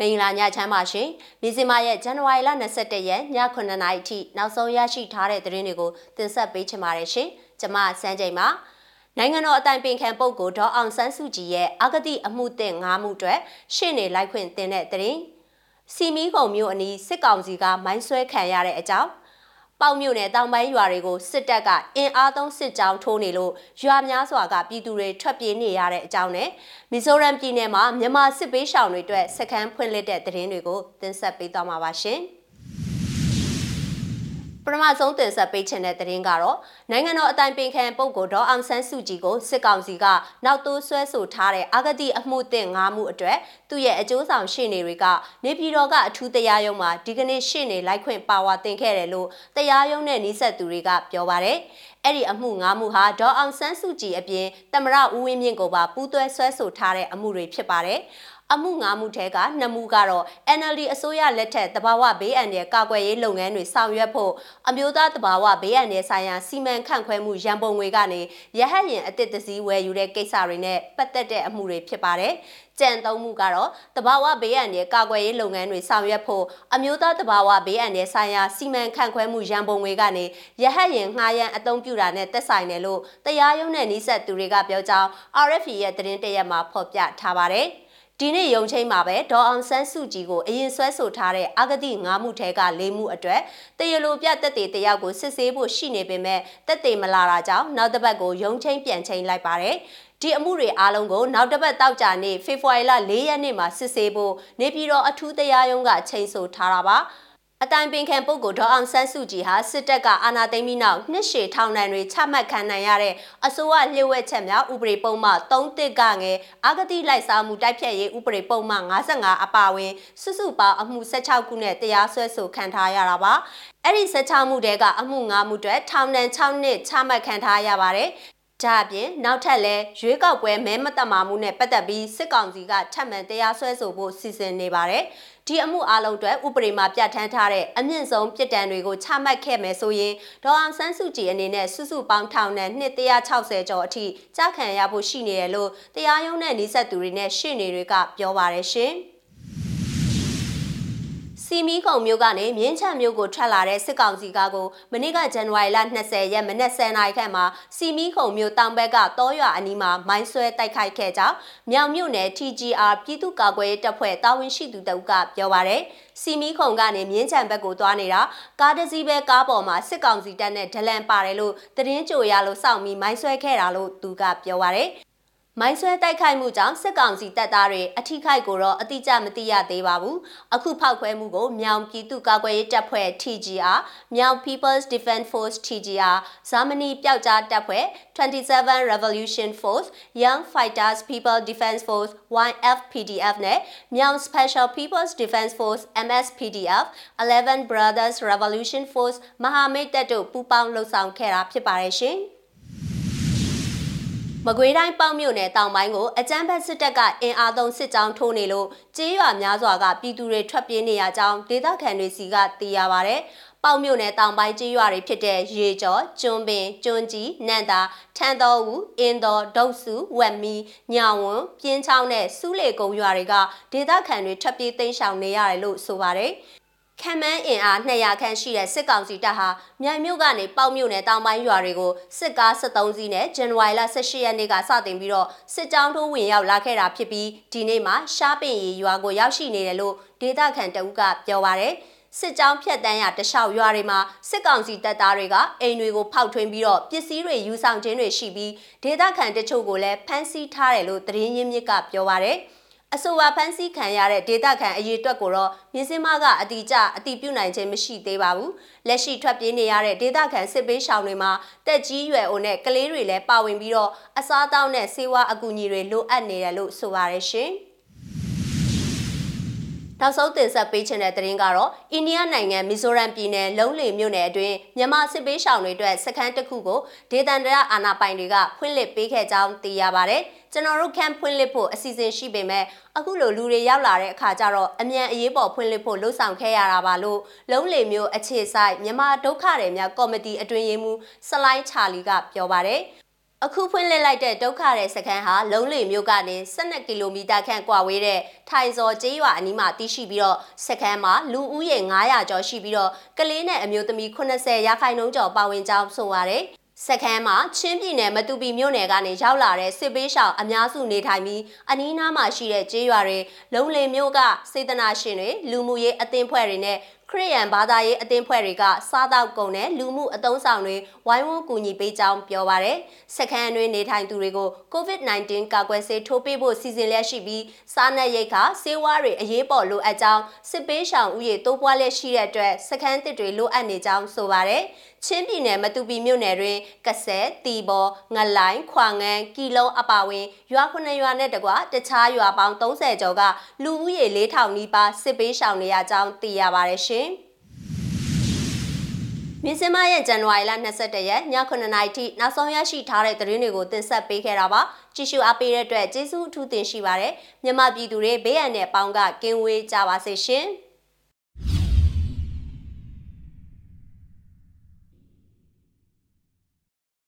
မင်္ဂလာညချမ်းပါရှင်။မြစီမာရဲ့ဇန်နဝါရီလ22ရက်ည9:00နာရီထိနောက်ဆုံးရရှိထားတဲ့သတင်းတွေကိုတင်ဆက်ပေးချင်ပါတယ်ရှင်။ကျွန်မစန်းချိန်ပါ။နိုင်ငံတော်အတိုင်ပင်ခံပုဂ္ဂိုလ်ဒေါအောင်ဆန်းစုကြည်ရဲ့အဂတိအမှုတင်၅မှုအတွက်ရှေ့နေလိုက်ခွင့်တင်တဲ့သတင်း။စီမီခုံမျိုးအနီးစစ်ကောင်စီကမိုင်းဆွဲခံရတဲ့အကြောင်း ပေါက်မြို့နယ်တောင်ပိုင်းရွာတွေကိုစစ်တပ်ကအင်အားသုံးစစ်ကြောင်းထိုးနေလို့ရွာများစွာကပြည်သူတွေထွက်ပြေးနေရတဲ့အကြောင်းနဲ့မီဇိုရမ်ပြည်နယ်မှာမြန်မာစစ်ပေးရှောင်တွေအတွက်စခန်းဖွင့်လှစ်တဲ့သတင်းတွေကိုတင်ဆက်ပေးသွားမှာပါရှင်။ ပထမဆုံးတင်ဆက်ပေးချင်တဲ့သတင်းကတော့နိုင်ငံတော်အတိုင်ပင်ခံပုဂ္ဂိုလ်ဒေါ်အောင်ဆန်းစုကြည်ကိုစစ်ကောင်စီကနောက်တိုးဆွဲဆိုထားတဲ့အဂတိအမှုတင်၅မှုအတွက်သူ့ရဲ့အကျိုးဆောင်ရှေ့နေတွေကနေပြည်တော်ကအထူးတရားရုံးမှာဒီကနေ့ရှေ့နေလိုက်ခွင့်ပါဝါတင်ခဲ့တယ်လို့တရားရုံးနဲ့နှိဆက်သူတွေကပြောပါတယ်။အဲ့ဒီအမှု၅မှုဟာဒေါ်အောင်ဆန်းစုကြည်အပြင်တမရဦးဝင်းမြင့်ကိုပါပူးတွဲဆွဲဆိုထားတဲ့အမှုတွေဖြစ်ပါတယ်။ အမှု၅မှုထဲကနှစ်မှုကတော့ NLD အစိုးရလက်ထက်တဘာဝဘေးအန္တရာယ်ကာကွယ်ရေးလုပ်ငန်းတွေဆောင်ရွက်ဖို့အမျိုးသားတဘာဝဘေးအန္တရာယ်ဆိုင်ရာစီမံခန့်ခွဲမှုရန်ပုံငွေကနေရဟတ်ရင်အသစ်တစည်းဝယ်ယူတဲ့ကိစ္စတွေနဲ့ပတ်သက်တဲ့အမှုတွေဖြစ်ပါတယ်။ကြံသုံးမှုကတော့တဘာဝဘေးအန္တရာယ်ကာကွယ်ရေးလုပ်ငန်းတွေဆောင်ရွက်ဖို့အမျိုးသားတဘာဝဘေးအန္တရာယ်ဆိုင်ရာစီမံခန့်ခွဲမှုရန်ပုံငွေကနေရဟတ်ရင်ငှားရမ်းအသုံးပြုတာနဲ့သက်ဆိုင်တယ်လို့တရားရုံးနဲ့နှိဆက်သူတွေကပြောကြောင်း RFE ရဲ့သတင်းတရက်မှာဖော်ပြထားပါတယ်။ ဒီနေ့ရုံချင်းမှာပဲဒေါ်အောင်ဆန်းစုကြည်ကိုအရင်ဆွဲဆိုထားတဲ့အဂတိ၅မှုထဲက၄မှုအတွက်တရလိုပြတက်တဲ့တယောက်ကိုစစ်ဆေးဖို့ရှိနေပေမဲ့တက်တဲ့မလာတာကြောင့်နောက်တစ်ပတ်ကိုရုံချင်းပြန်ချိန်လိုက်ပါတယ်ဒီအမှုတွေအားလုံးကိုနောက်တစ်ပတ်တောက်ကြနေ့ဖေဖော်ဝါရီလ၄ရက်နေ့မှာစစ်ဆေးဖို့နေပြည်တော်အထူးတရားရုံးကချိန်ဆထားတာပါ အတိုင်ပင်ခံပုဂ္ဂိုလ်ဒေါအောင်ဆန်းစုကြည်ဟာစစ်တပ်ကအာဏာသိမ်းပြီးနောက်နှစ်ရှည်ထောင်ဒဏ်တွေချမှတ်ခံနိုင်ရတဲ့အစိုးရလျှို့ဝှက်ချက်များဥပဒေပုံမှန်3တစ်ကငယ်အာဂတိလိုက်စားမှုတိုက်ဖြတ်ရေးဥပဒေပုံမှန်55အပါအဝင်စုစုပေါင်းအမှု16ခုနဲ့တရားစွဲဆိုခံထားရတာပါအဲ့ဒီ16မှုတဲကအမှု9မှုတွေထောင်ဒဏ်6နှစ်ချမှတ်ခံထားရပါတယ်ဒါအပြင်နောက်ထပ်လဲရွေးကောက်ပွဲမဲမတမာမှုနဲ့ပတ်သက်ပြီးစစ်ကောင်စီကထပ်မံတရားစွဲဆိုဖို့စီစဉ်နေပါတယ်။ ဒီအမှုအလုံးအတွက်ဥပဒေမှာပြဋ္ဌာန်းထားတဲ့အမြင့်ဆုံးပြစ်ဒဏ်တွေကိုချမှတ်ခဲ့မယ်ဆိုရင်ဒေါ်အောင်ဆန်းစုကြည်အနေနဲ့စုစုပေါင်းထောင်နဲ့260ကျော်အထိကြာခံရဖို့ရှိနေတယ်လို့တရားရုံးနဲ့နှိဆက်သူတွေနဲ့ရှေ့နေတွေကပြောပါတယ်ရှင်။ စီမီခုံမြို့ကနေမြင်းချမြို့ကိုထွက်လာတဲ့စစ်ကောင်စီကားကိုမနေ့ကဇန်နဝါရီလ20ရက်မနက်10:00နာရီခန့်မှာစီမီခုံမြို့တောင်ဘက်ကတောရွာအနီးမှာမိုင်းဆွဲတိုက်ခိုက်ခဲ့ကြောင်းမြောင်မြို့နယ် TGR ပြည်သူ့ကာကွယ်ရေးတပ်ဖွဲ့တာဝန်ရှိသူတအုပ်ကပြောပါရယ်စီမီခုံကနေမြင်းချံဘက်ကိုသွားနေတာကားတစ်စီးပဲကားပေါ်မှာစစ်ကောင်စီတပ်နဲ့ဒလန်ပါတယ်လို့သတင်းကြိုရလို့စောင့်ပြီးမိုင်းဆွဲခဲ့တာလို့သူကပြောပါရယ် မိုင်းဆွဲတိုက်ခိုက်မှုကြောင့်စစ်ကောင်စီတပ်သားတွေအထိခိုက်ကိုတော့အတိအကျမသိရသေးပါဘူး။အခုဖောက်ခွဲမှုကိုမြောင်ပြည်သူ့ကာကွယ်ရေးတပ်ဖွဲ့ TGR မြောင် People's Defense Force TGR ဇာမနီပျောက်ကြားတပ်ဖွဲ့27 Revolution Force Young Fighters People Defense Force YFPDF နဲ့မြောင် Special People's Defense Force MSPDF 11 Brothers Revolution Force မဟာမိတ်တပ်တို့ပူးပေါင်းလှုပ်ဆောင်ခဲ့တာဖြစ်ပါတယ်ရှင်။ မကွေးတိုင်းပေါက်မြို့နယ်တောင်ပိုင်းကိုအကြမ်းဖက်စစ်တပ်ကအင်အားသုံးစစ်ကြောင်းထိုးနေလို့ကြေးရွာများစွာကပြည်သူတွေထွက်ပြေးနေရကြောင်းဒေသခံတွေစီကသိရပါဗျ။ပေါက်မြို့နယ်တောင်ပိုင်းကြေးရွာတွေဖြစ်တဲ့ရေကျော်၊ကျွန်းပင်၊ကျွန်းကြီး၊နန့်တာ၊ထန်းတော်ဦး၊အင်းတော်၊ဒုတ်စု၊ဝက်မီ၊ညောင်ဝွန်၊ပြင်းချောင်းနဲ့စူးလေကုံရွာတွေကဒေသခံတွေထွက်ပြေးသိမ်းရှောင်နေရတယ်လို့ဆိုပါတယ်။ ခံမန်းအင်အား200ခန့်ရှိတဲ့စစ်ကောင်စီတပ်ဟာမြိုင်မြို့ကနေပေါက်မြို့နယ်တောင်ပိုင်းရွာတွေကိုစစ်ကား73စီးနဲ့ဇန်နဝါရီလ18ရက်နေ့ကစတင်ပြီးတော့စစ်ကြောင်းထိုးဝင်ရောက်လာခဲ့တာဖြစ်ပြီးဒီနေ့မှာရှားပင်ရီရွာကိုရောက်ရှိနေတယ်လို့ဒေသခံတအုပ်ကပြောပါရယ်စစ်ကြောင်းဖြတ်တန်းရတလျှောက်ရွာတွေမှာစစ်ကောင်စီတပ်သားတွေကအိမ်တွေကိုဖောက်ထွင်းပြီးတော့ပစ္စည်းတွေယူဆောင်ခြင်းတွေရှိပြီးဒေသခံတချို့ကိုလည်းဖမ်းဆီးထားတယ်လို့သတင်းရင်းမြစ်ကပြောပါရယ်။ အဆိုပါဖမ်းဆီးခံရတဲ့ဒေတာခန်အရေးအတွက်ကိုတော့မြင်းစင်းမကအတိအကျအတိပြုနိုင်ခြင်းမရှိသေးပါဘူးလက်ရှိထွက်ပြေးနေရတဲ့ဒေတာခန်စစ်ပေးရှောင်တွေမှာတက်ကြီးရွယ်အိုနဲ့ကလေးတွေလည်းပါဝင်ပြီးတော့အစားအသောက်နဲ့ဆေးဝါးအကူအညီတွေလိုအပ်နေတယ်လို့ဆိုပါရရှင်။ နောက်ဆုံးတင်ဆက်ပေးချင်တဲ့သတင်းကတော့အိန္ဒိယနိုင်ငံမီဇိုရမ်ပြည်နယ်လုံးလီမြို့နယ်အတွင်းမြန်မာစစ်ပေးရှောင်တွေအတွက်စခန်းတစ်ခုကိုဒေသန္တရအာဏာပိုင်တွေကဖွင့်လှစ်ပေးခဲ့ကြောင်းသိရပါဗျ။ကျွန်တော်တို့ခန့်ဖွင့်လှစ်ဖို့အစီအစဉ်ရှိပေမဲ့အခုလိုလူတွေရောက်လာတဲ့အခါကျတော့အမြန်အရေးပေါ်ဖွင့်လှစ်ဖို့လှုံ့ဆော်ခဲ့ရတာပါလို့လုံးလီမြို့အခြေဆိုင်မြန်မာဒုက္ခတွေများကော်မတီအတွင်းရေးမှူးစလိုင်းချာလီကပြောပါတယ်။ အအခုဖွင့်လှစ်လိုက်တဲ့ဒုက္ခတဲ့စခန်းဟာလုံးလေမြို့ကနေ12ကီလိုမီတာခန့်ကွာဝေးတဲ့ထိုင်စော်ကျေးရွာအနီးမှာတည်ရှိပြီးတော့စခန်းမှာလူဦးရေ900ကျော်ရှိပြီးတော့ကလေးနဲ့အမျိုးသမီး80ရာခိုင်နှုန်းကျော်ပါဝင်ကြောင်းဆိုပါတယ်စခန်းမှာချင်းပြည်နယ်မတူပီမြို့နယ်ကနေရောက်လာတဲ့စစ်ပေးရှောင်အများစုနေထိုင်ပြီးအနီးနားမှာရှိတဲ့ကျေးရွာတွေလုံးလေမြို့ကစေတနာရှင်တွေလူမှုရေးအသင်းဖွဲ့တွေနဲ့ ခရစ်ယာန်ဘာသာရေးအသင်းဖွဲ့တွေကစားတောက်ကုန်နဲ့လူမှုအသုံးဆောင်တွေဝိုင်းဝန်းကူညီပေးကြောင်းပြောပါရယ်စခန်းအတွင်းနေထိုင်သူတွေကို COVID-19 ကာကွယ်ဆေးထိုးပေးဖို့စီစဉ်လျက်ရှိပြီးစားနပ်ရိက္ခာဆေးဝါးတွေအရေးပေါ်လိုအပ်ကြောင်းစစ်ပေးရှောင်ဦးရေတိုးပွားလျက်ရှိတဲ့အတွက်စခန်းတစ်တွေလိုအပ်နေကြောင်းဆိုပါရယ်ချင်းပြည်နယ်မတူပီမြို့နယ်တွင်ကဆဲတီဘောငလိုင်းခွာငန်းကီလုံးအပါဝင်ရွာခုနှစ်ရွာနဲ့တကွတခြားရွာပေါင်း30ကျော်ကလူဦးရေ4000နီးပါးစစ်ပေးရှောင်နေရကြောင်းသိရပါတယ်ရှင်။မြင်းစမရဲ့ဇန်နဝါရီလ22ရက်ည9:00နာရီထိနောက်ဆုံးရရှိထားတဲ့သတင်းတွေကိုတင်ဆက်ပေးခဲ့တာပါကြည့်ရှုအားပေးတဲ့အတွက်ကျေးဇူးအထူးတင်ရှိပါတယ်မြန်မာပြည်သူတွေဘေးရန်နဲ့ပေါင်းကကင်းဝေးကြပါစေရှင်။